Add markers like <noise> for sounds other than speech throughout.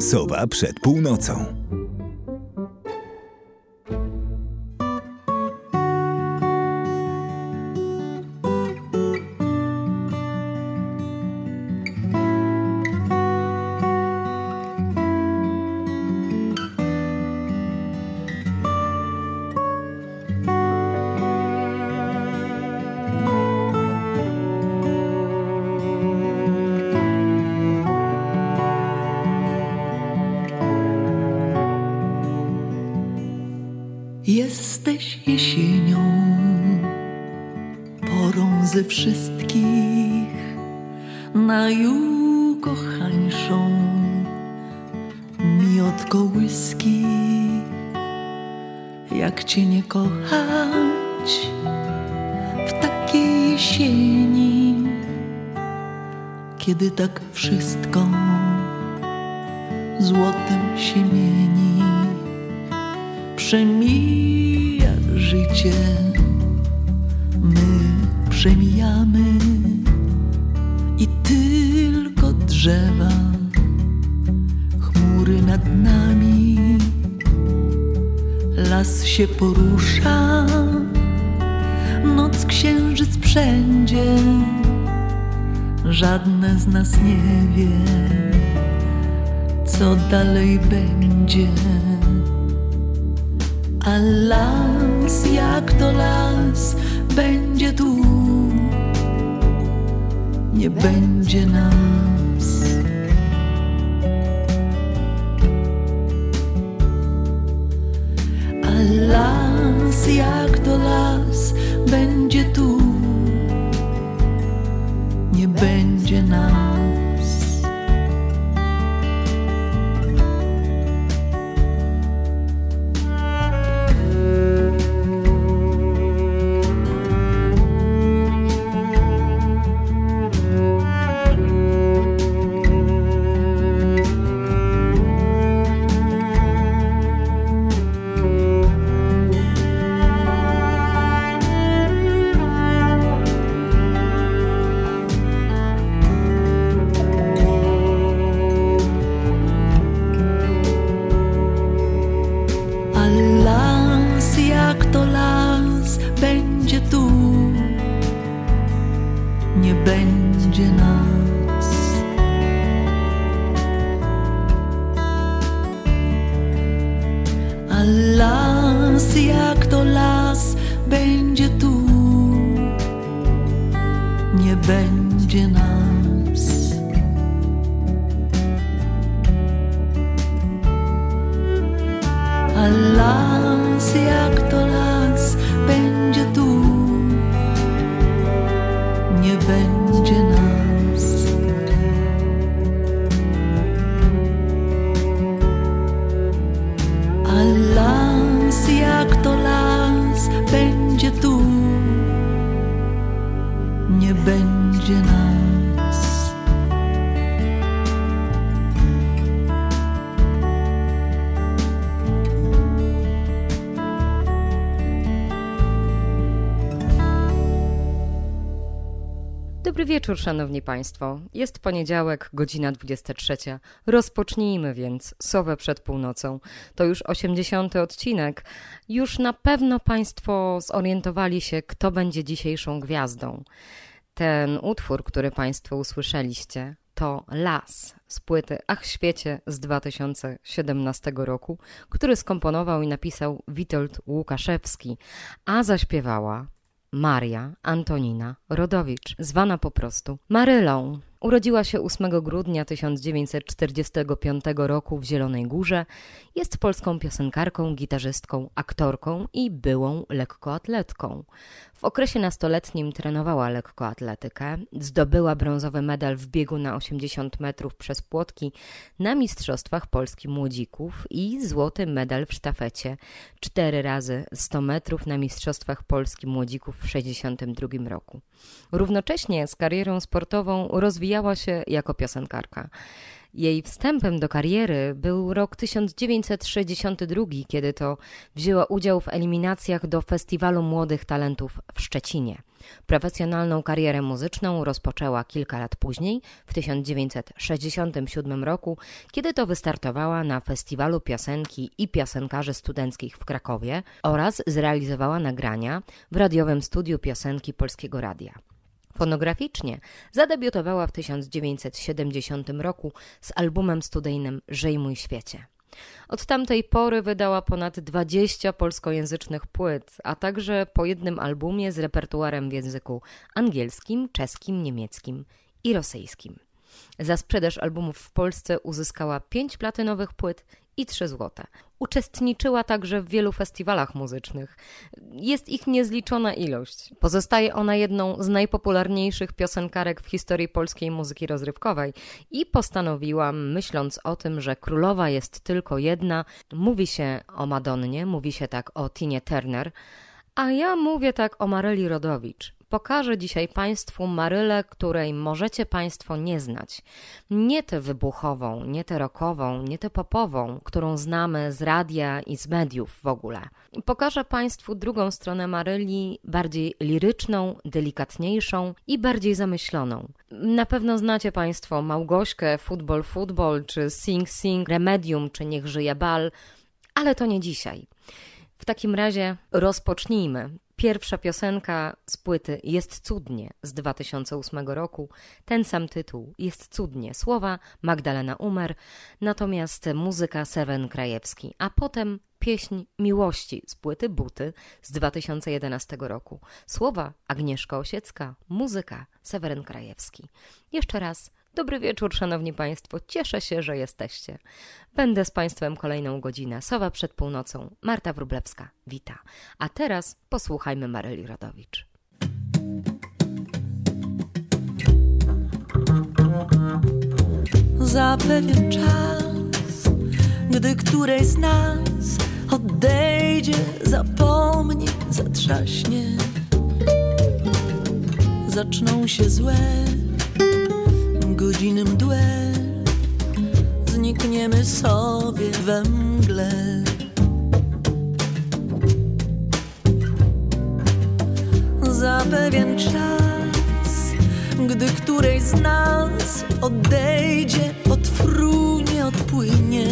Sowa przed północą. Tak wszystko nas nie wie, co dalej będzie. A las jak to las będzie tu, nie będzie nas. Wieczór, szanowni państwo. Jest poniedziałek, godzina 23. Rozpocznijmy więc Sowę przed północą. To już 80. odcinek. Już na pewno państwo zorientowali się, kto będzie dzisiejszą gwiazdą. Ten utwór, który państwo usłyszeliście, to Las z płyty Ach Świecie z 2017 roku, który skomponował i napisał Witold Łukaszewski, a zaśpiewała Maria Antonina Rodowicz, zwana po prostu Marylą. Urodziła się 8 grudnia 1945 roku w Zielonej Górze. Jest polską piosenkarką, gitarzystką, aktorką i byłą lekkoatletką. W okresie nastoletnim trenowała lekkoatletykę. Zdobyła brązowy medal w biegu na 80 metrów przez płotki na Mistrzostwach Polski Młodzików i złoty medal w sztafecie 4 razy 100 metrów na Mistrzostwach Polski Młodzików w 1962 roku. Równocześnie z karierą sportową rozwijała się jako piosenkarka. Jej wstępem do kariery był rok 1962, kiedy to wzięła udział w eliminacjach do Festiwalu Młodych Talentów w Szczecinie. Profesjonalną karierę muzyczną rozpoczęła kilka lat później, w 1967 roku, kiedy to wystartowała na Festiwalu Piosenki i Piosenkarzy Studenckich w Krakowie oraz zrealizowała nagrania w radiowym studiu piosenki Polskiego Radia. Fonograficznie zadebiutowała w 1970 roku z albumem studyjnym Żyj mój świecie. Od tamtej pory wydała ponad 20 polskojęzycznych płyt, a także po jednym albumie z repertuarem w języku angielskim, czeskim, niemieckim i rosyjskim. Za sprzedaż albumów w Polsce uzyskała 5 platynowych płyt i 3 złote. Uczestniczyła także w wielu festiwalach muzycznych. Jest ich niezliczona ilość. Pozostaje ona jedną z najpopularniejszych piosenkarek w historii polskiej muzyki rozrywkowej i postanowiłam, myśląc o tym, że królowa jest tylko jedna, mówi się o Madonnie, mówi się tak o Tinie Turner, a ja mówię tak o Maryli Rodowicz. Pokażę dzisiaj Państwu Marylę, której możecie Państwo nie znać. Nie tę wybuchową, nie tę rockową, nie tę popową, którą znamy z radia i z mediów w ogóle. Pokażę Państwu drugą stronę Maryli, bardziej liryczną, delikatniejszą i bardziej zamyśloną. Na pewno znacie Państwo Małgośkę, Futbol Futbol, czy Sing Sing, Remedium, czy Niech żyje bal, ale to nie dzisiaj. W takim razie rozpocznijmy. Pierwsza piosenka z płyty Jest cudnie z 2008 roku. Ten sam tytuł Jest cudnie. Słowa Magdalena Umer, natomiast muzyka Seven Krajewski, a potem pieśń Miłości z płyty Buty z 2011 roku. Słowa Agnieszka Osiecka, muzyka Seweryn Krajewski. Jeszcze raz Dobry wieczór, szanowni państwo. Cieszę się, że jesteście. Będę z państwem kolejną godzinę. Sowa przed północą. Marta Wrublewska. Wita. A teraz posłuchajmy Maryli Rodowicz. Za pewien czas, gdy której z nas odejdzie, zapomni, zatrzaśnie, zaczną się złe godziny mdłe Znikniemy sobie we mgle. Za pewien czas Gdy której z nas odejdzie Odfrunie, odpłynie.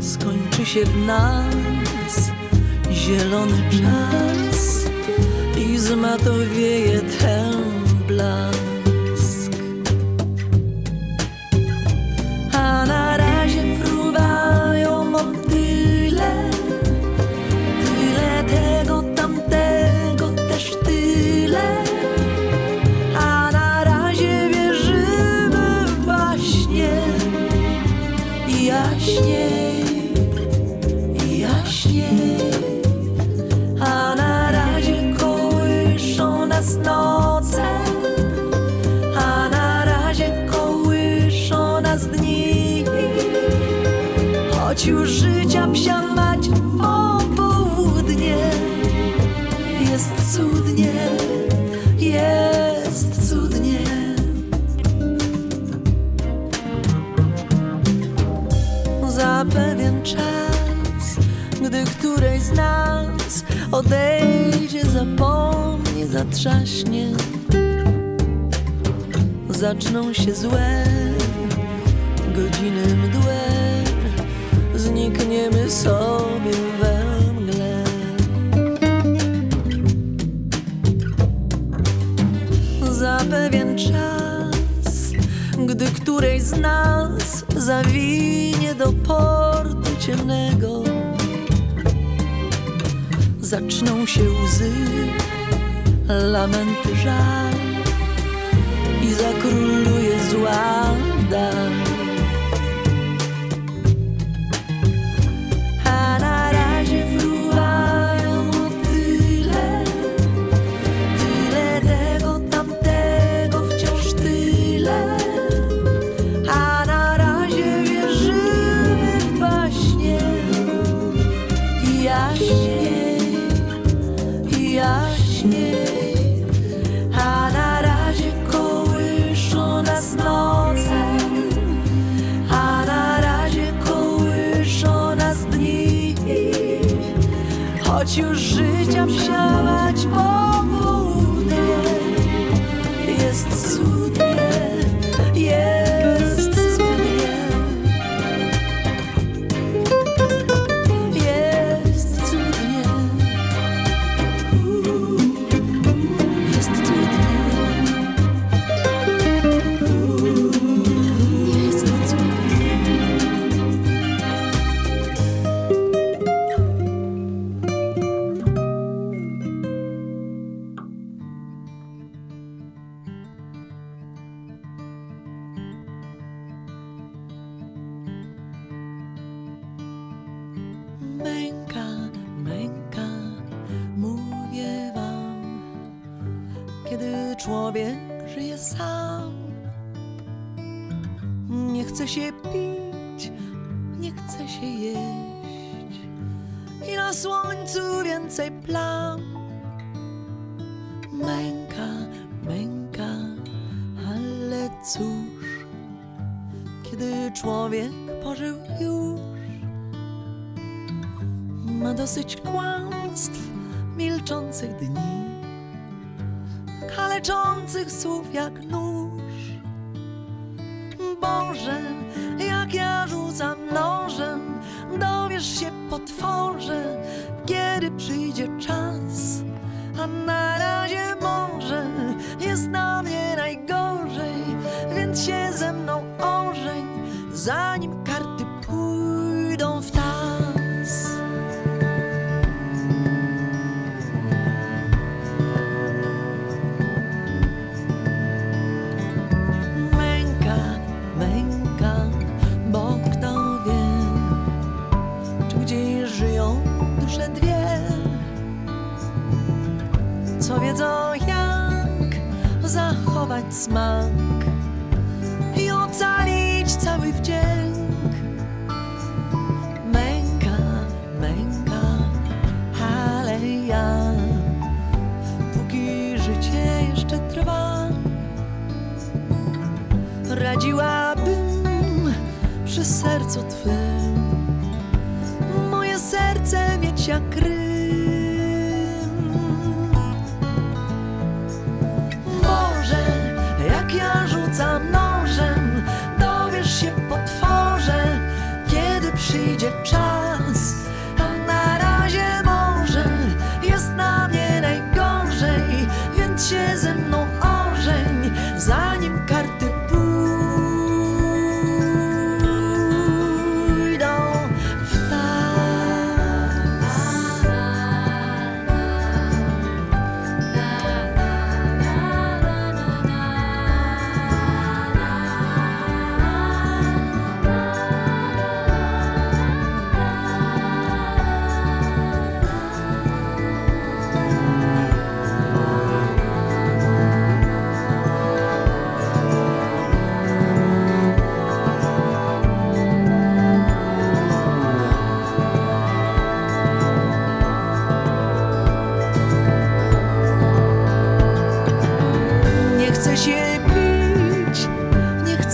Skończy się w nas zielony czas I zmatowieje ten zatrzaśnie Zaczną się złe godziny mdłe. Znikniemy sobie we mgle. Za pewien czas, gdy której z nas zawinie do portu ciemnego, zaczną się łzy, lament żal i zakróluje zła dal. A na razie fruwają tyle, tyle tego tamtego wciąż tyle. A na razie wierzymy właśnie i jaśnie, i jaśnie. choć już życia wsiadać, bo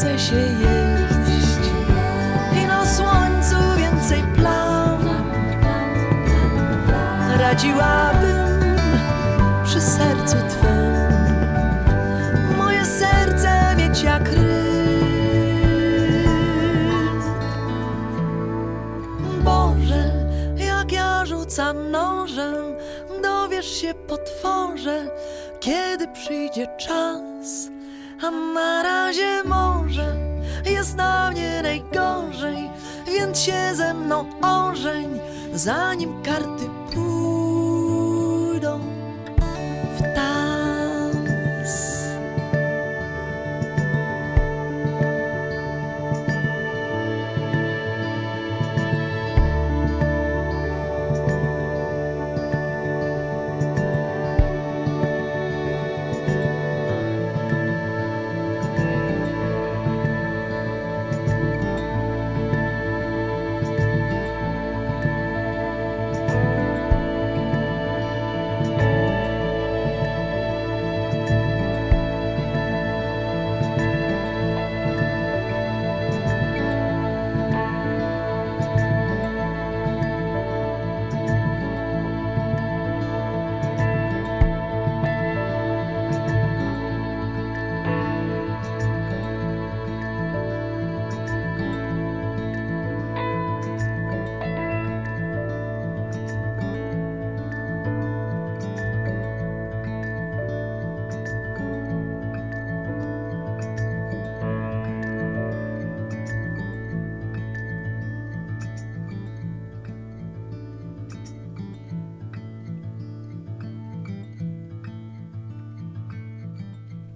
chce się jeść i na słońcu więcej plam. Radziłabym przy sercu twym moje serce mieć jak rym. Boże, jak ja rzucam nożem, dowiesz się potworze, kiedy przyjdzie czas a na razie może jest na mnie najgorzej, więc się ze mną ożeń, zanim karty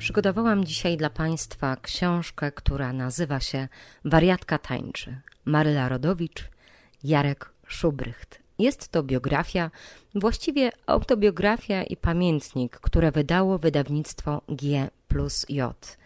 Przygotowałam dzisiaj dla Państwa książkę, która nazywa się Wariatka tańczy. Maryla Rodowicz, Jarek Szubrycht. Jest to biografia, właściwie autobiografia i pamiętnik, które wydało wydawnictwo G plus J.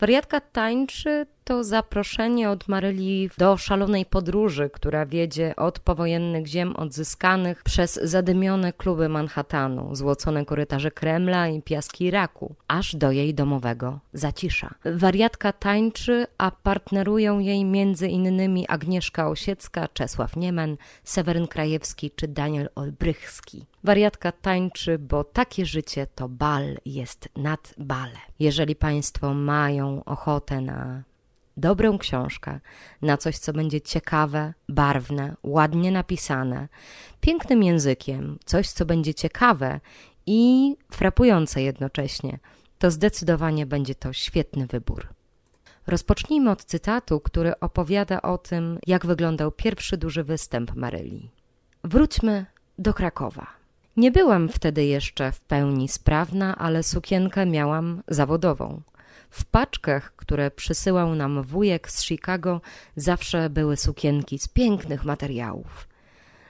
Wariatka tańczy to zaproszenie od Maryli do szalonej podróży, która wiedzie od powojennych ziem odzyskanych przez zadymione kluby Manhattanu, złocone korytarze Kremla i piaski Iraku, aż do jej domowego zacisza. Wariatka tańczy, a partnerują jej między innymi Agnieszka Osiecka, Czesław Niemen, Seweryn Krajewski czy Daniel Olbrychski. Wariatka tańczy, bo takie życie to bal jest nad bale. Jeżeli Państwo mają ochotę na dobrą książkę, na coś, co będzie ciekawe, barwne, ładnie napisane, pięknym językiem, coś, co będzie ciekawe i frapujące jednocześnie, to zdecydowanie będzie to świetny wybór. Rozpocznijmy od cytatu, który opowiada o tym, jak wyglądał pierwszy duży występ Maryli. Wróćmy do Krakowa. Nie byłam wtedy jeszcze w pełni sprawna, ale sukienkę miałam zawodową. W paczkach, które przysyłał nam wujek z Chicago, zawsze były sukienki z pięknych materiałów.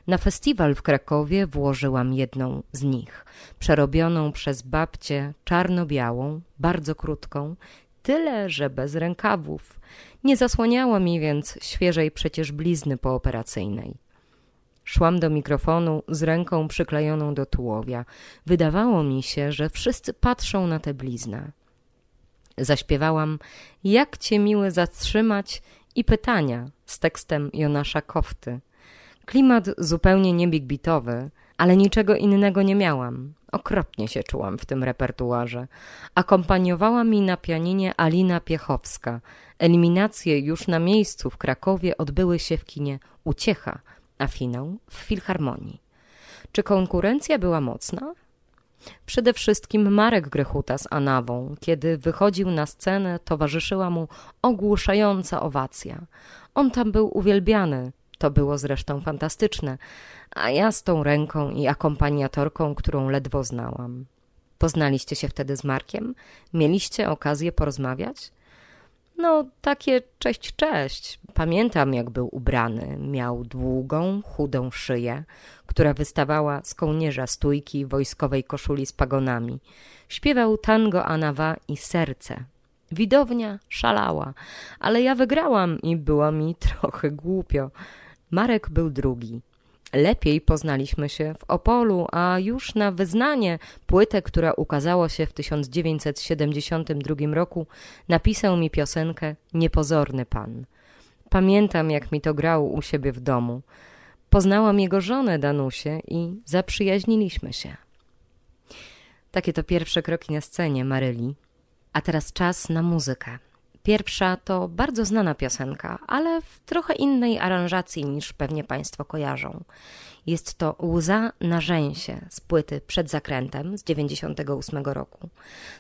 Na festiwal w Krakowie włożyłam jedną z nich, przerobioną przez babcię czarno-białą, bardzo krótką, tyle, że bez rękawów. Nie zasłaniała mi więc świeżej przecież blizny pooperacyjnej. Szłam do mikrofonu z ręką przyklejoną do tułowia. Wydawało mi się, że wszyscy patrzą na tę bliznę. Zaśpiewałam Jak cię miły zatrzymać i pytania z tekstem Jonasza Kofty. Klimat zupełnie nie bitowy, ale niczego innego nie miałam. Okropnie się czułam w tym repertuarze. Akompaniowała mi na pianinie Alina Piechowska. Eliminacje już na miejscu w Krakowie odbyły się w kinie Uciecha, a finał w Filharmonii. Czy konkurencja była mocna? Przede wszystkim Marek Grechuta z Anawą. Kiedy wychodził na scenę, towarzyszyła mu ogłuszająca owacja. On tam był uwielbiany, to było zresztą fantastyczne, a ja z tą ręką i akompaniatorką, którą ledwo znałam. Poznaliście się wtedy z Markiem? Mieliście okazję porozmawiać? No, takie cześć, cześć. Pamiętam, jak był ubrany. Miał długą, chudą szyję, która wystawała z kołnierza stójki wojskowej koszuli z pagonami. Śpiewał tango Anawa i serce. Widownia szalała, ale ja wygrałam i było mi <laughs> trochę głupio. Marek był drugi. Lepiej poznaliśmy się w Opolu, a już na wyznanie, płytę, która ukazała się w 1972 roku, napisał mi piosenkę Niepozorny Pan. Pamiętam, jak mi to grało u siebie w domu. Poznałam jego żonę Danusię i zaprzyjaźniliśmy się. Takie to pierwsze kroki na scenie Maryli. A teraz czas na muzykę. Pierwsza to bardzo znana piosenka, ale w trochę innej aranżacji niż pewnie Państwo kojarzą. Jest to Łza na rzęsie z płyty Przed zakrętem z 98 roku.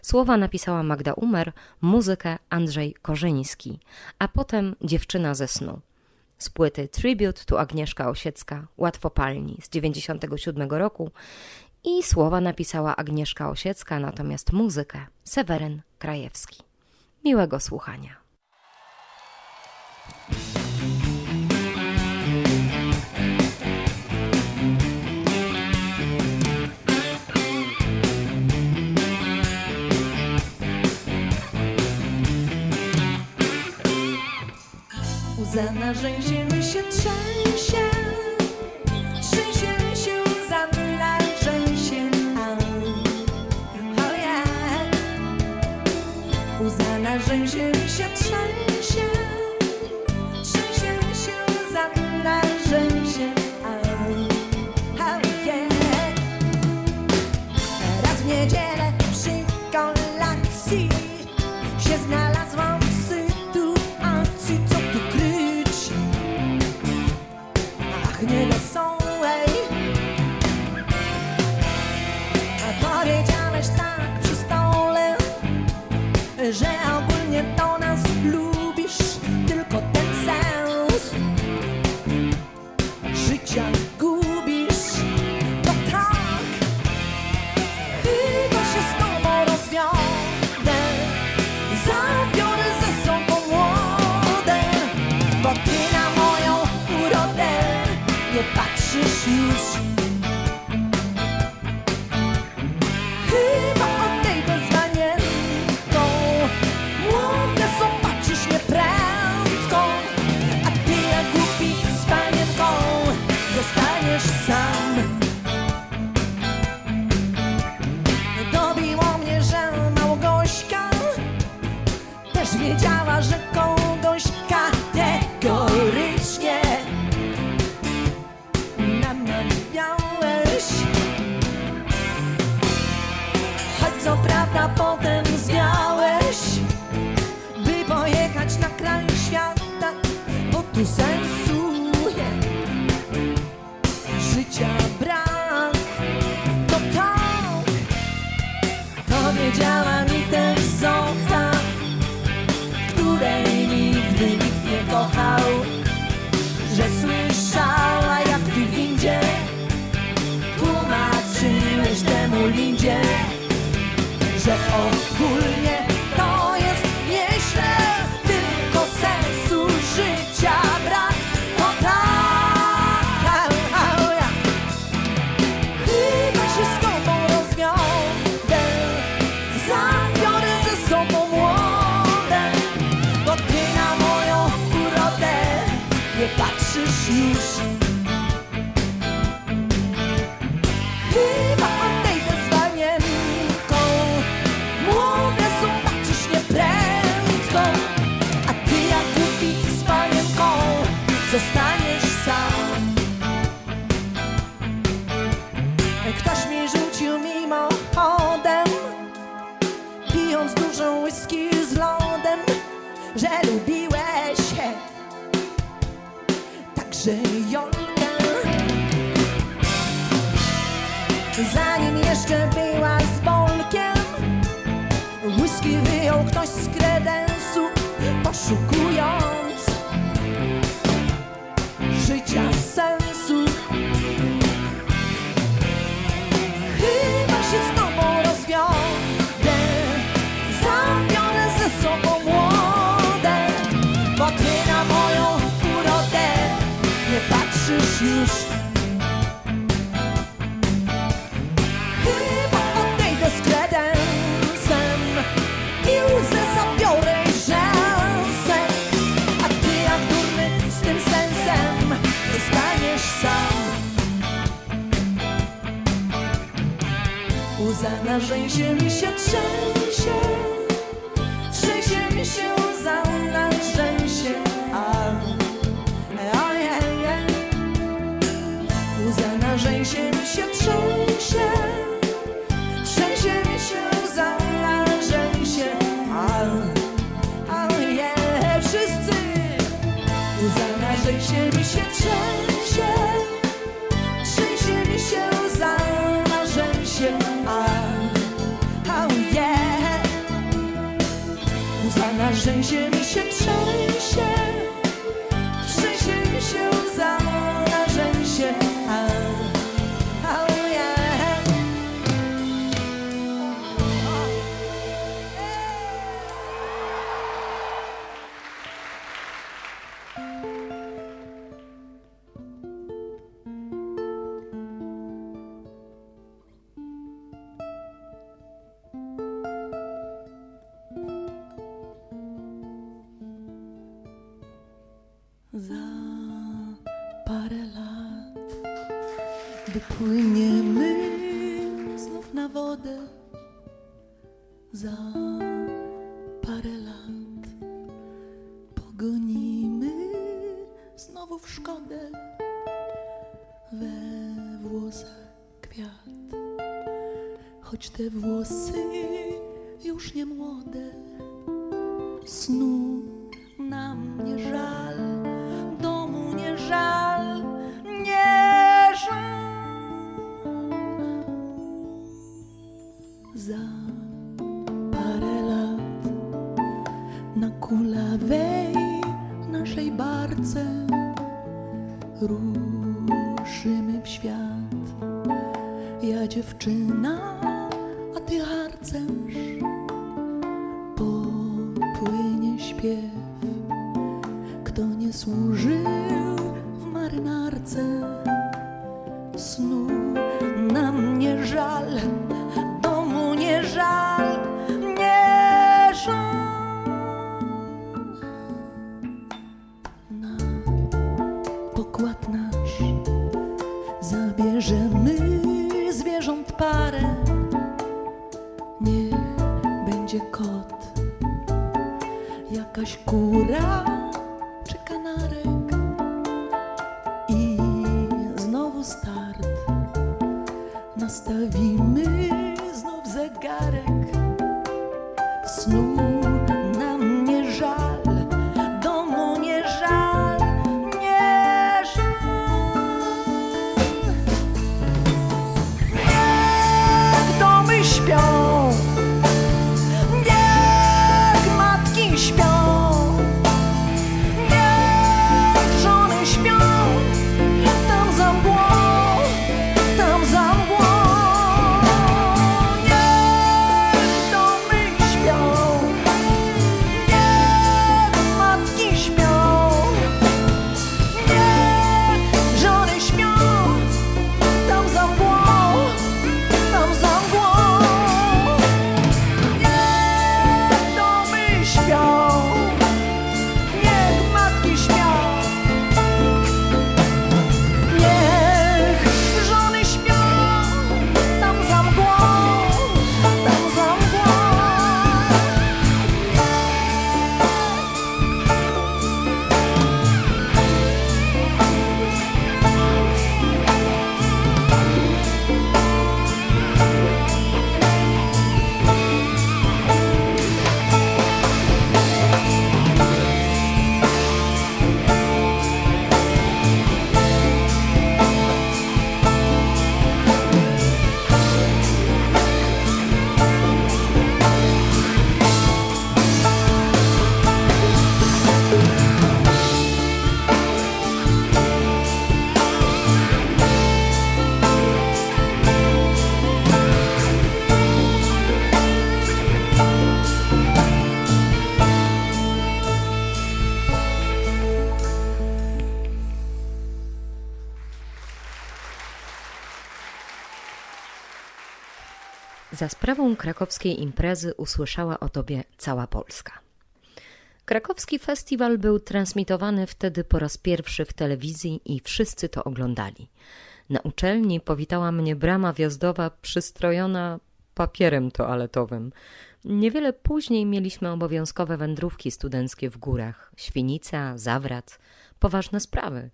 Słowa napisała Magda Umer, muzykę Andrzej Korzyński, a potem Dziewczyna ze snu. Z płyty Tribute to Agnieszka Osiecka, Łatwopalni z 97 roku i słowa napisała Agnieszka Osiecka, natomiast muzykę Seweryn Krajewski. Miłego słuchania. Łza na rzęsie mi się Trzęsie He sang. za narzędziem się trzęsie, trzęsie mi się za. Trên. te włosy już nie młode, snu nam nie żal, domu nie żal, nie żal. Za parę lat na kulawej naszej barce ruszymy w świat. Ja dziewczyna sprawą krakowskiej imprezy usłyszała o tobie cała Polska. Krakowski festiwal był transmitowany wtedy po raz pierwszy w telewizji i wszyscy to oglądali. Na uczelni powitała mnie brama wjazdowa przystrojona papierem toaletowym. Niewiele później mieliśmy obowiązkowe wędrówki studenckie w górach. Świnica, Zawrat, poważne sprawy.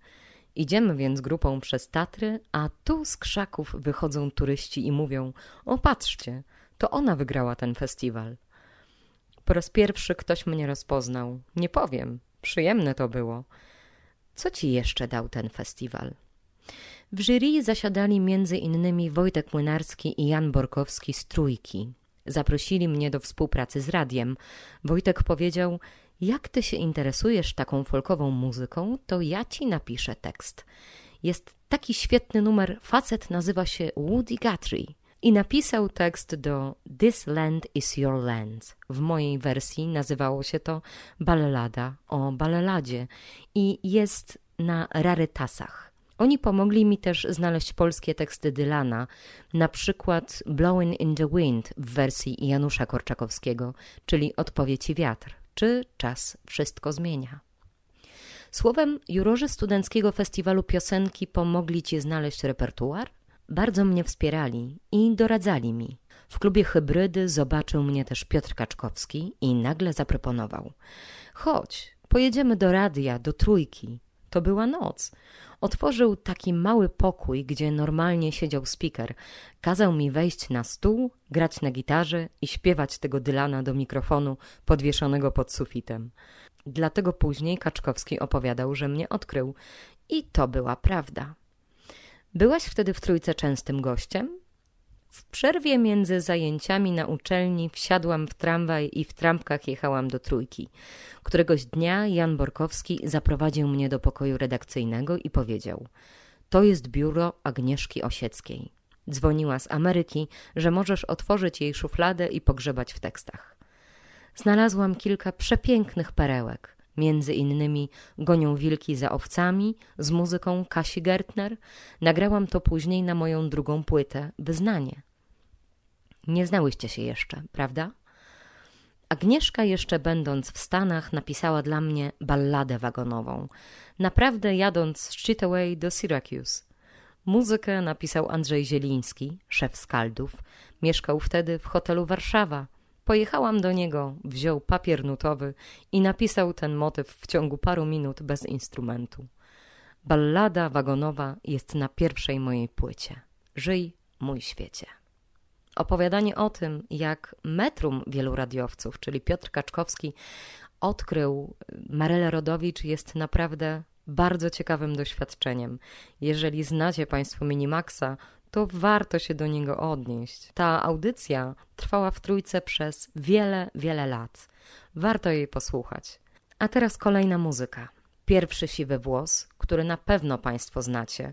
Idziemy więc grupą przez Tatry, a tu z krzaków wychodzą turyści i mówią: O, patrzcie, to ona wygrała ten festiwal. Po raz pierwszy ktoś mnie rozpoznał. Nie powiem, przyjemne to było. Co ci jeszcze dał ten festiwal? W jury zasiadali między innymi Wojtek Młynarski i Jan Borkowski z Trójki. Zaprosili mnie do współpracy z radiem. Wojtek powiedział: Jak ty się interesujesz taką folkową muzyką, to ja ci napiszę tekst. Jest taki świetny numer, facet nazywa się Woody Guthrie. I napisał tekst do This Land is Your Land. W mojej wersji nazywało się to Ballada o Balleladzie i jest na rarytasach. Oni pomogli mi też znaleźć polskie teksty Dylana, na przykład Blowing in the Wind w wersji Janusza Korczakowskiego, czyli Odpowiedź i wiatr, czy Czas wszystko zmienia. Słowem, jurorzy Studenckiego Festiwalu Piosenki pomogli Ci znaleźć repertuar? Bardzo mnie wspierali i doradzali mi. W klubie Hybrydy zobaczył mnie też Piotr Kaczkowski i nagle zaproponował: Chodź, pojedziemy do radia, do trójki. To była noc. Otworzył taki mały pokój, gdzie normalnie siedział speaker. Kazał mi wejść na stół, grać na gitarze i śpiewać tego Dylana do mikrofonu podwieszonego pod sufitem. Dlatego później Kaczkowski opowiadał, że mnie odkrył. I to była prawda. Byłaś wtedy w trójce częstym gościem? W przerwie między zajęciami na uczelni wsiadłam w tramwaj i w trampkach jechałam do trójki. Któregoś dnia Jan Borkowski zaprowadził mnie do pokoju redakcyjnego i powiedział: To jest biuro Agnieszki Osieckiej. Dzwoniła z Ameryki, że możesz otworzyć jej szufladę i pogrzebać w tekstach. Znalazłam kilka przepięknych perełek. Między innymi Gonią wilki za owcami z muzyką Kasi Gertner. Nagrałam to później na moją drugą płytę Wyznanie. Nie znałyście się jeszcze, prawda? Agnieszka jeszcze będąc w Stanach napisała dla mnie balladę wagonową. Naprawdę jadąc z Chitaway do Syracuse. Muzykę napisał Andrzej Zieliński, szef Skaldów. Mieszkał wtedy w hotelu Warszawa. Pojechałam do niego, wziął papier nutowy i napisał ten motyw w ciągu paru minut bez instrumentu. Ballada wagonowa jest na pierwszej mojej płycie. Żyj, mój świecie. Opowiadanie o tym, jak metrum wielu radiowców, czyli Piotr Kaczkowski, odkrył Marelę Rodowicz, jest naprawdę bardzo ciekawym doświadczeniem. Jeżeli znacie Państwo Minimaxa, to warto się do niego odnieść. Ta audycja trwała w trójce przez wiele, wiele lat. Warto jej posłuchać. A teraz kolejna muzyka. Pierwszy siwy włos, który na pewno Państwo znacie.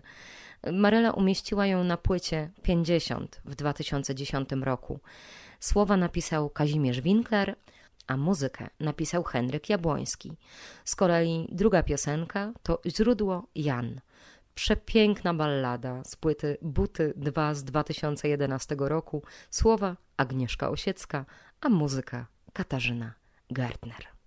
Marela umieściła ją na płycie 50 w 2010 roku. Słowa napisał Kazimierz Winkler, a muzykę napisał Henryk Jabłoński. Z kolei druga piosenka to Źródło Jan. Przepiękna ballada z płyty Buty 2 z 2011 roku. Słowa Agnieszka Osiecka, a muzyka Katarzyna Gardner.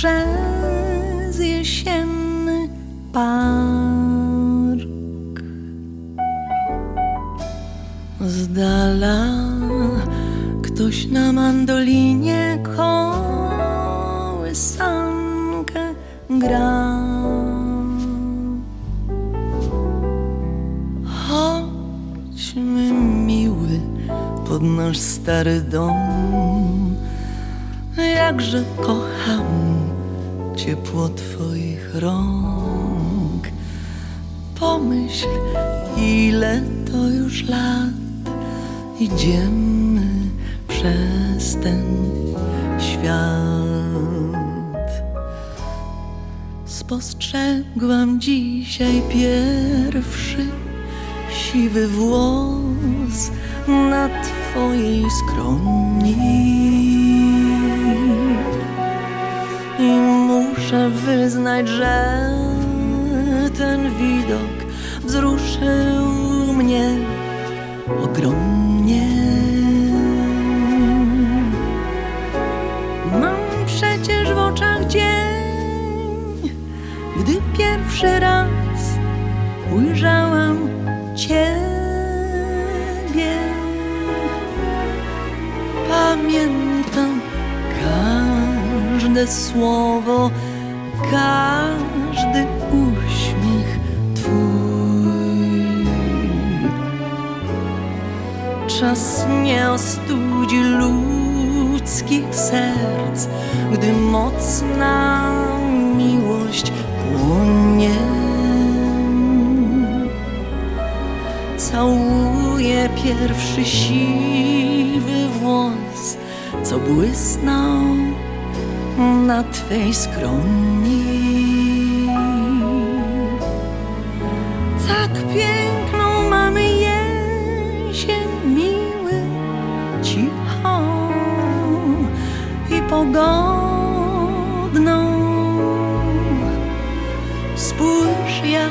Przez jesienny park. Z dala ktoś na mandolinie kołysankę gra. Chodźmy miły pod nasz stary dom. Jakże kocham ciepło Twoich rąk. Pomyśl, ile to już lat idziemy przez ten świat. Spostrzegłam dzisiaj pierwszy siwy włos na twojej skroni. Muszę wyznać, że ten widok wzruszył mnie ogromnie. Mam przecież w oczach dzień, gdy pierwszy raz ujrzałam Ciebie. Pamiętam każde słowo, każdy uśmiech Twój. Czas nie ostudzi ludzkich serc, gdy mocna miłość płonie. Całuję pierwszy siwy włos, co błysnął na Twej skroni. Tak piękną mamy jesień, miły, cichą i pogodną. Spójrz jak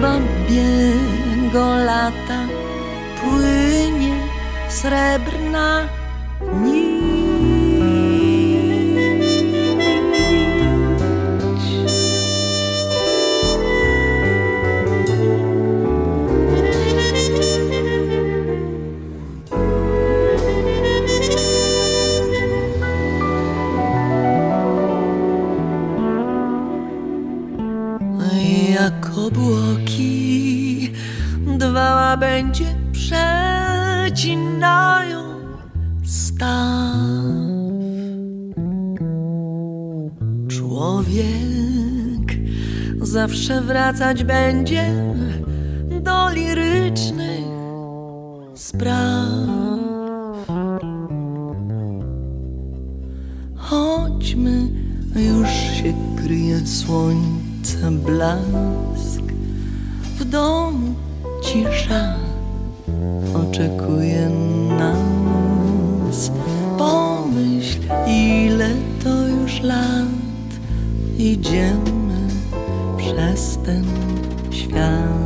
babiego lata płynie srebrna. Obłoki dwa łabędzie przecinają staw. Człowiek zawsze wracać będzie do lirycznych spraw. Chodźmy, już się kryje słońce blask. Domu cisza oczekuje nas. Pomyśl, ile to już lat idziemy przez ten świat.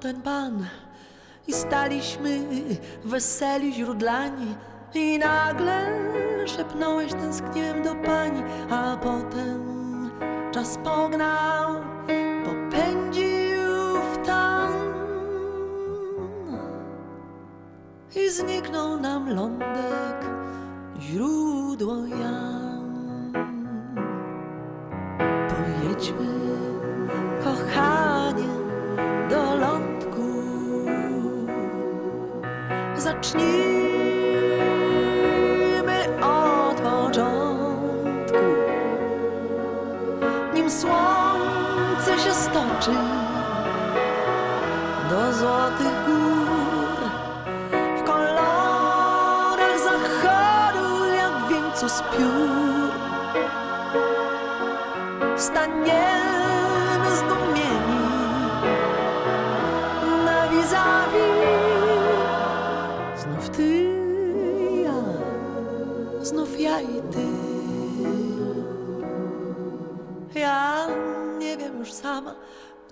Ten pan. I staliśmy weseli źródlani. I nagle szepnąłeś tęskniłem do pani, a potem czas pognał, popędził w tam. I zniknął nam lądek, źródło Jan.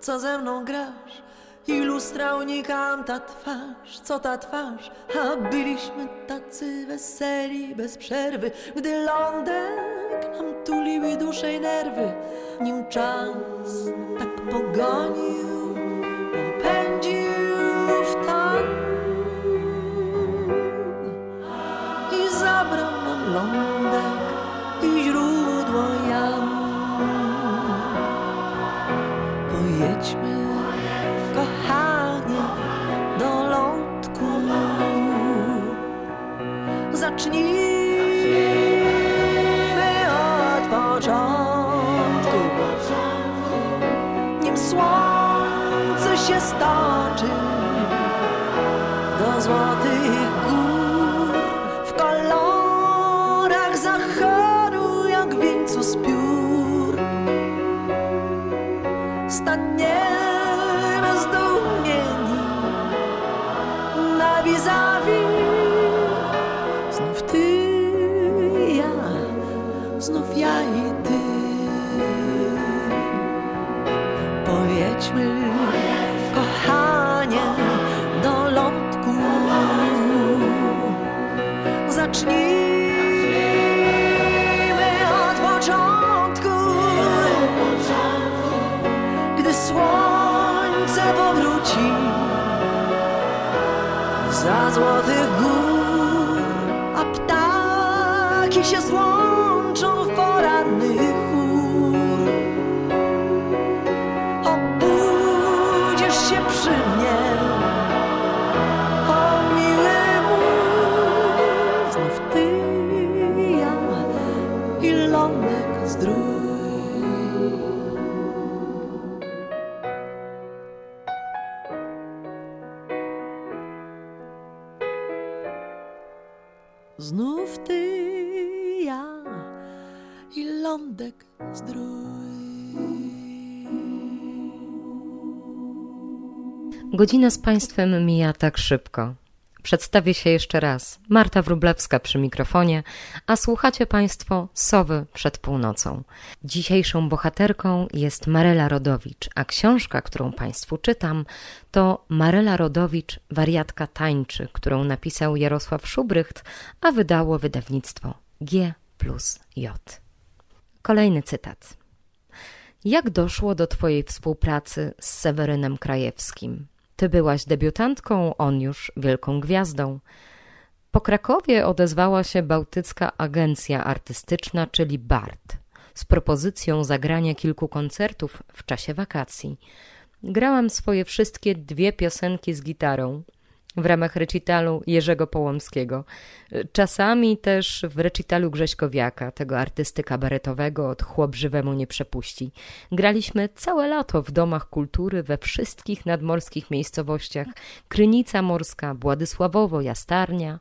Co ze mną grasz. I lustra unikam ta twarz, co ta twarz? A byliśmy tacy weseli bez przerwy. Gdy lądek nam tuliły dusze i nerwy Nim czas tak pogonił, popędził w tam. I zabrał nam lądek 是你 Godzina z Państwem mija tak szybko. Przedstawię się jeszcze raz. Marta Wrublewska przy mikrofonie, a słuchacie Państwo Sowy przed północą. Dzisiejszą bohaterką jest Marela Rodowicz, a książka, którą Państwu czytam, to Marela Rodowicz, wariatka tańczy, którą napisał Jarosław Szubrycht, a wydało wydawnictwo G plus J. Kolejny cytat. Jak doszło do Twojej współpracy z Sewerynem Krajewskim? Ty byłaś debiutantką, on już wielką gwiazdą. Po Krakowie odezwała się Bałtycka Agencja Artystyczna, czyli BART, z propozycją zagrania kilku koncertów w czasie wakacji. Grałam swoje wszystkie dwie piosenki z gitarą w ramach recitalu Jerzego Połomskiego. Czasami też w recitalu Grześkowiaka, tego artysty kabaretowego od chłop żywemu nie przepuści. Graliśmy całe lato w domach kultury we wszystkich nadmorskich miejscowościach. Krynica Morska, Władysławowo, Jastarnia.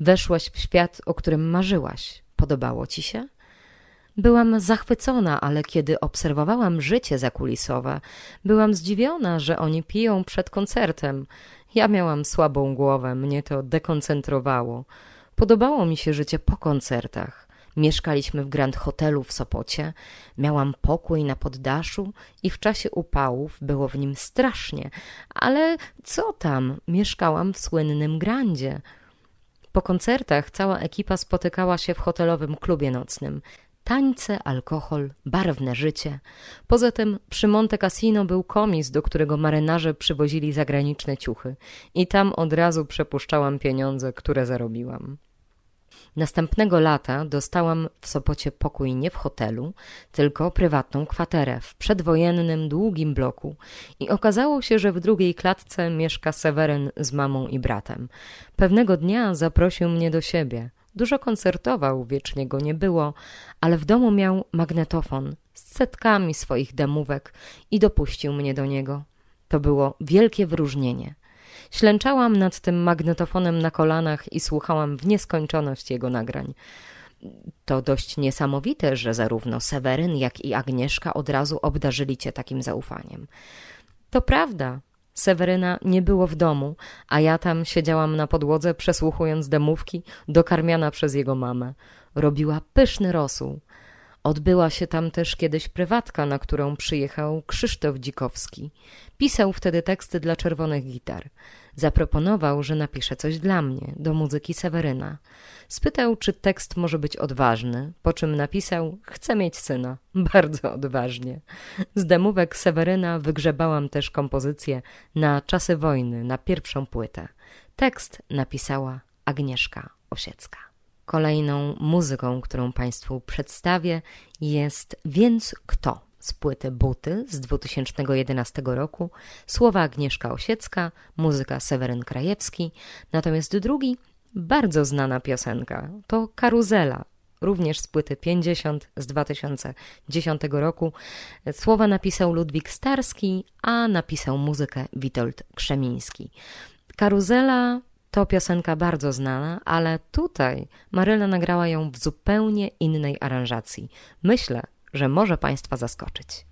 Weszłaś w świat, o którym marzyłaś. Podobało ci się? Byłam zachwycona, ale kiedy obserwowałam życie zakulisowe, byłam zdziwiona, że oni piją przed koncertem. Ja miałam słabą głowę, mnie to dekoncentrowało. Podobało mi się życie po koncertach. Mieszkaliśmy w Grand Hotelu w Sopocie, miałam pokój na poddaszu i w czasie upałów było w nim strasznie, ale co tam, mieszkałam w słynnym Grandzie. Po koncertach cała ekipa spotykała się w hotelowym klubie nocnym. Tańce, alkohol, barwne życie. Poza tym przy Monte Cassino był komis, do którego marynarze przywozili zagraniczne ciuchy i tam od razu przepuszczałam pieniądze, które zarobiłam. Następnego lata dostałam w Sopocie pokój nie w hotelu, tylko prywatną kwaterę w przedwojennym, długim bloku i okazało się, że w drugiej klatce mieszka Seweryn z mamą i bratem. Pewnego dnia zaprosił mnie do siebie. Dużo koncertował, wiecznie go nie było, ale w domu miał magnetofon z setkami swoich demówek i dopuścił mnie do niego. To było wielkie wyróżnienie. Ślęczałam nad tym magnetofonem na kolanach i słuchałam w nieskończoność jego nagrań. To dość niesamowite, że zarówno Seweryn, jak i Agnieszka od razu obdarzyli cię takim zaufaniem. To prawda, Seweryna nie było w domu, a ja tam siedziałam na podłodze, przesłuchując demówki, dokarmiana przez jego mamę. Robiła pyszny rosół. Odbyła się tam też kiedyś prywatka, na którą przyjechał Krzysztof Dzikowski. Pisał wtedy teksty dla czerwonych gitar. Zaproponował, że napisze coś dla mnie, do muzyki Seweryna. Spytał, czy tekst może być odważny, po czym napisał: Chcę mieć syna. <laughs> Bardzo odważnie. Z demówek Seweryna wygrzebałam też kompozycję na czasy wojny, na pierwszą płytę. Tekst napisała Agnieszka Osiecka. Kolejną muzyką, którą Państwu przedstawię, jest Więc kto? z płyty Buty z 2011 roku, słowa Agnieszka Osiecka, muzyka Seweryn Krajewski, natomiast drugi, bardzo znana piosenka, to Karuzela, również z płyty 50 z 2010 roku. Słowa napisał Ludwik Starski, a napisał muzykę Witold Krzemiński. Karuzela to piosenka bardzo znana, ale tutaj Maryla nagrała ją w zupełnie innej aranżacji. Myślę, że może Państwa zaskoczyć.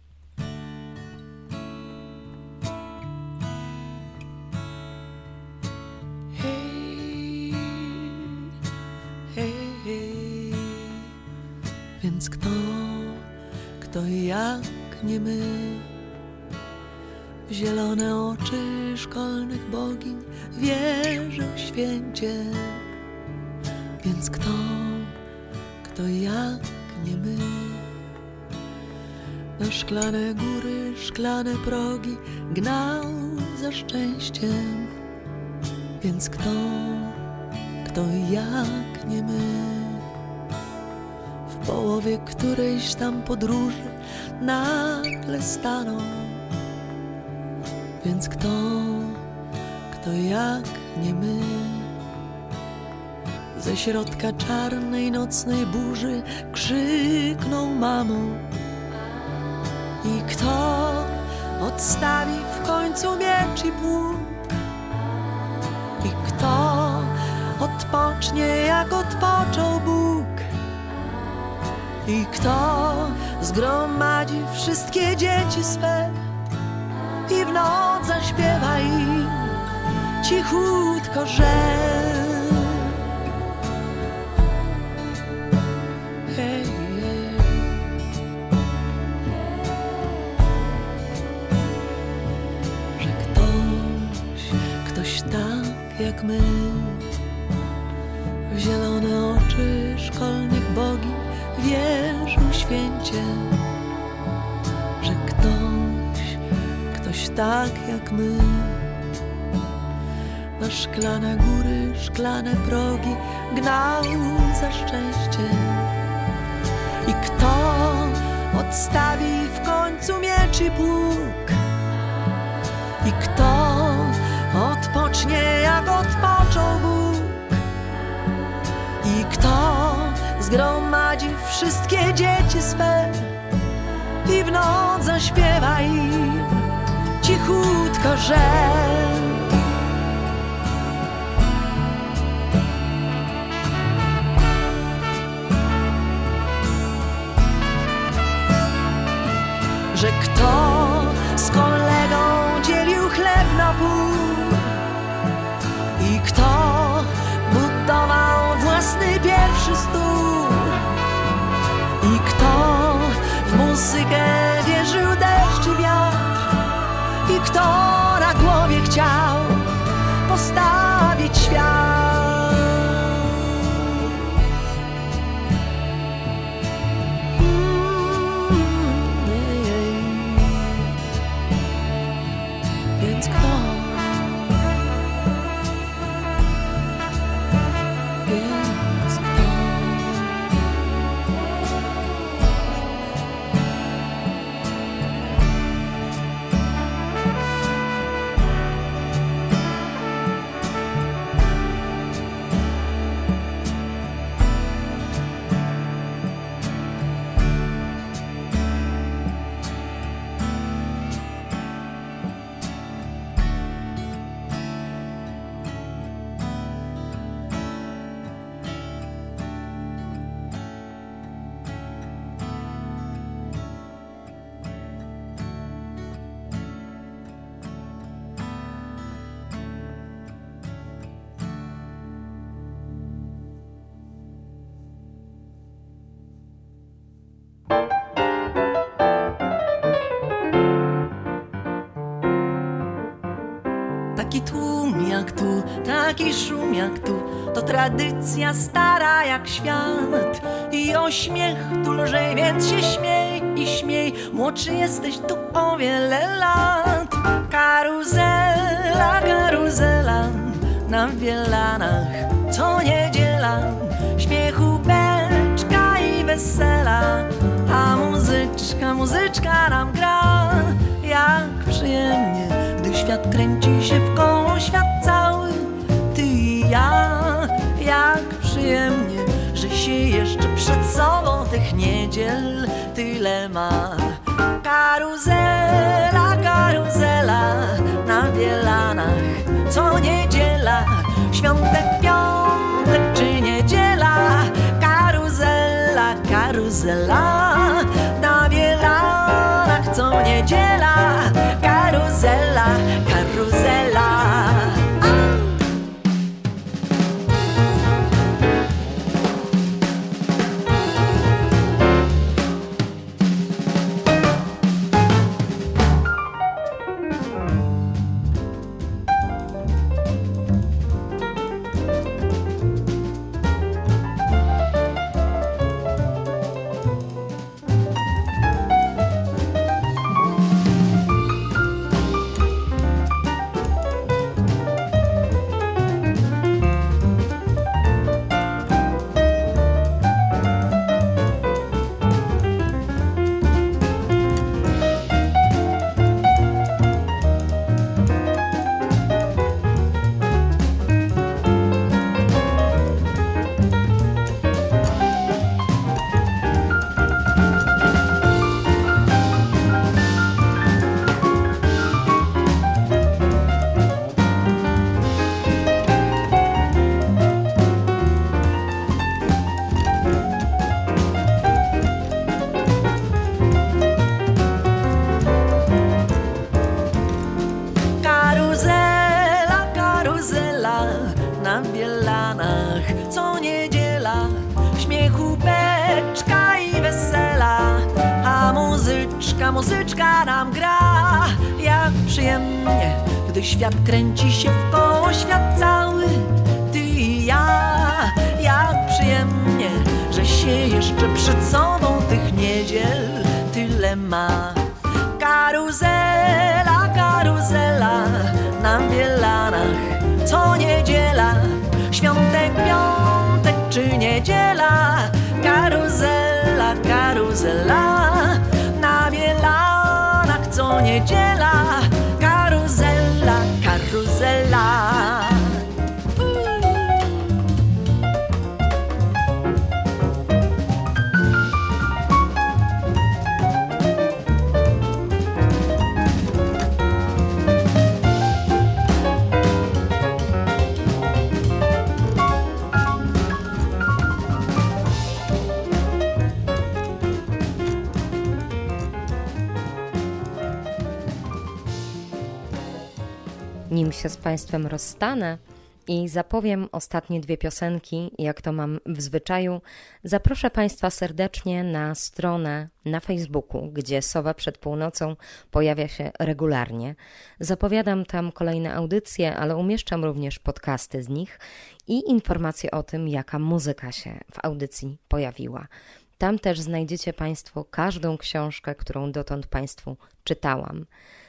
Więc kto, kto jak nie my, w zielone oczy szkolnych bogiń wierzy w święcie. Więc kto, kto jak nie my, na szklane góry, szklane progi gnał za szczęściem. Więc kto, kto jak nie my W połowie którejś tam podróży nagle staną Więc kto, kto jak nie my. Ze środka czarnej nocnej burzy krzykną mamą I kto odstawi w końcu miecz i pług? I kto odpocznie jak odpoczął Bóg? I kto zgromadzi wszystkie dzieci swe? I w noc zaśpiewa im cichutko, że że ktoś, ktoś tak jak my w zielone oczy szkolnych bogi wierzył święcie, że ktoś, ktoś tak jak my szklane góry, szklane progi gnał za szczęście. I kto odstawi w końcu miecz i pług? I kto odpocznie jak odpoczął Bóg? I kto zgromadzi wszystkie dzieci swe i w noc zaśpiewa im cichutko, że kto z kolegą dzielił chleb na pół. I kto budował własny pierwszy stół? I kto w muzykę tradycja stara jak świat. I o śmiech tu lżej, więc się śmiej i śmiej, młodszy jesteś tu o wiele lat. Karuzela, karuzela, na wielanach co niedziela, śmiechu beczka i wesela, a muzyczka, muzyczka nam gra. Jak przyjemnie, gdy świat kręci się w koło, świat niedziel tyle ma. Karuzela, karuzela na wielanach, co niedziela, świątek, piątek czy niedziela. Karuzela, karuzela Gdy świat kręci się w koło Świat cały, ty i ja. Jak przyjemnie, że się jeszcze przed sobą tych niedziel tyle ma Nim się z Państwem rozstanę i zapowiem ostatnie dwie piosenki, jak to mam w zwyczaju, zaproszę Państwa serdecznie na stronę na Facebooku, gdzie Sowa przed północą pojawia się regularnie. Zapowiadam tam kolejne audycje, ale umieszczam również podcasty z nich i informacje o tym, jaka muzyka się w audycji pojawiła. Tam też znajdziecie Państwo każdą książkę, którą dotąd Państwu czytałam.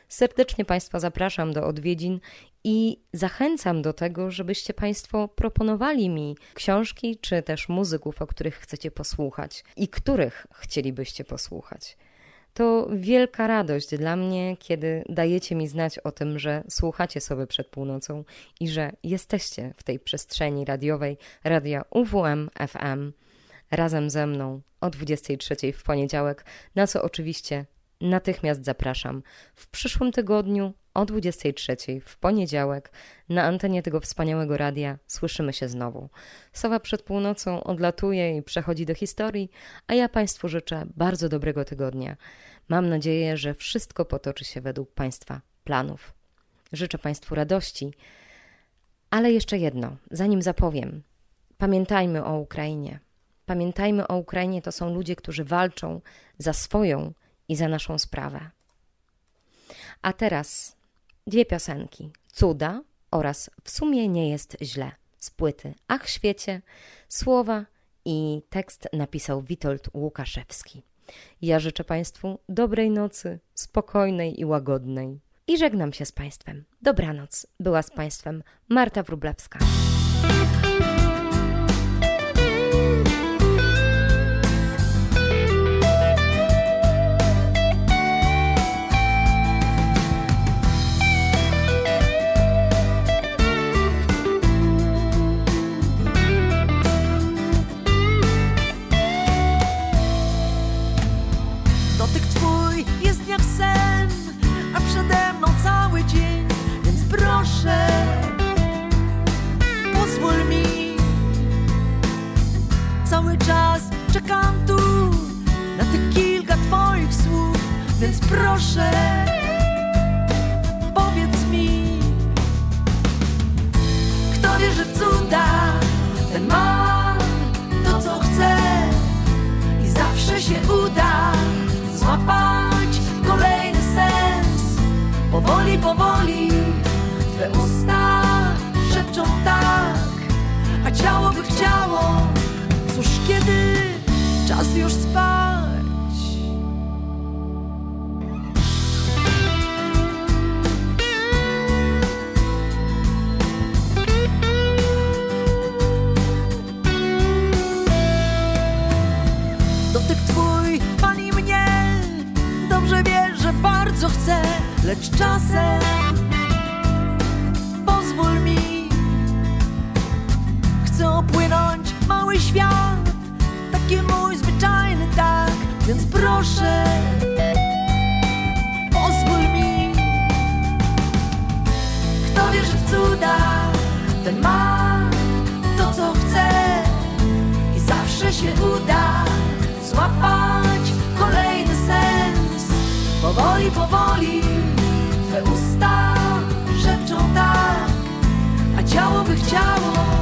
Serdecznie Państwa zapraszam do odwiedzin i zachęcam do tego, żebyście Państwo proponowali mi książki czy też muzyków, o których chcecie posłuchać i których chcielibyście posłuchać. To wielka radość dla mnie, kiedy dajecie mi znać o tym, że słuchacie sobie przed północą i że jesteście w tej przestrzeni radiowej radia UWM FM razem ze mną o 23 w poniedziałek, na co oczywiście natychmiast zapraszam. W przyszłym tygodniu o 23 w poniedziałek na antenie tego wspaniałego radia słyszymy się znowu. Sowa przed północą odlatuje i przechodzi do historii, a ja Państwu życzę bardzo dobrego tygodnia. Mam nadzieję, że wszystko potoczy się według Państwa planów. Życzę Państwu radości, ale jeszcze jedno, zanim zapowiem. Pamiętajmy o Ukrainie. Pamiętajmy o Ukrainie, to są ludzie, którzy walczą za swoją i za naszą sprawę. A teraz dwie piosenki: Cuda oraz W sumie nie jest źle z płyty Ach świecie, słowa i tekst napisał Witold Łukaszewski. Ja życzę Państwu dobrej nocy, spokojnej i łagodnej. I żegnam się z Państwem. Dobranoc. Była z Państwem Marta Wrublewska. Czas czekam tu na tych kilka twoich słów, więc proszę, powiedz mi, kto wierzy w cuda, ten ma to, co chce i zawsze się uda złapać kolejny sens. Powoli, powoli Twe usta szepczą tak, a ciało by chciało. Cóż, kiedy czas już spać? Dotyk twój pali mnie Dobrze wiesz, że bardzo chcę Lecz czasem Ten ma to co chce i zawsze się uda złapać kolejny sens. Powoli, powoli Twe usta szepczą tak, a ciało by chciało.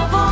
of all.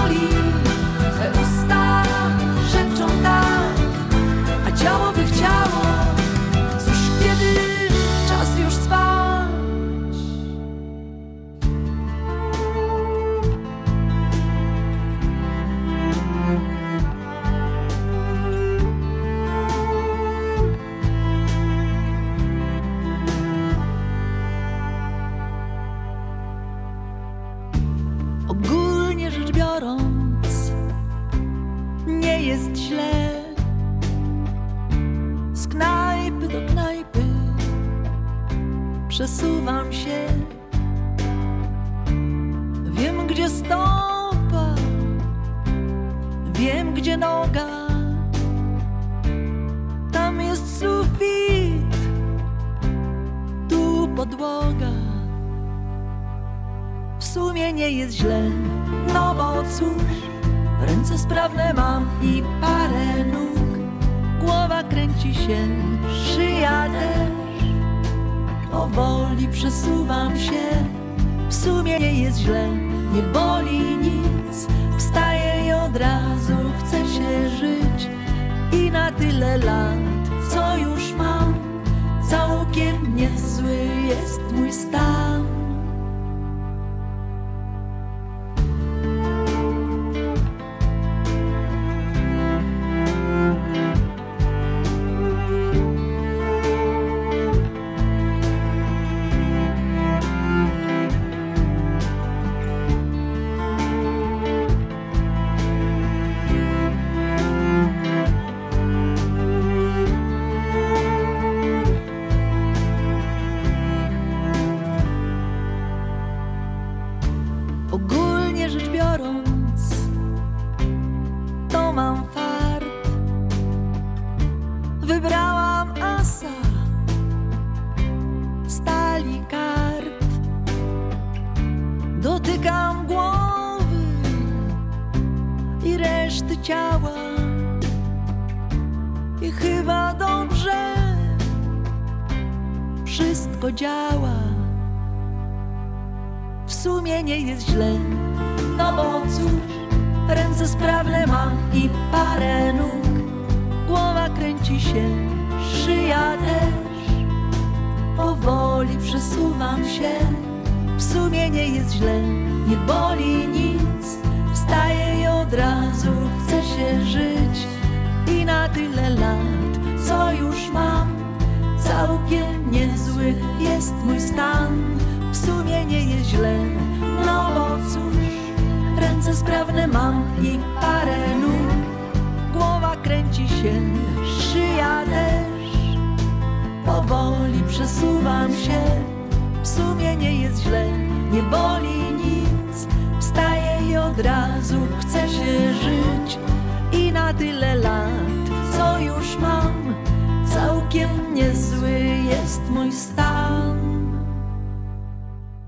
cóż, ręce sprawne mam i parę nóg. Głowa kręci się, szyja też. Powoli przesuwam się, w sumie nie jest źle, nie boli nic. Wstaję i od razu chcę się żyć. I na tyle lat, co już mam, całkiem niezły jest mój stan.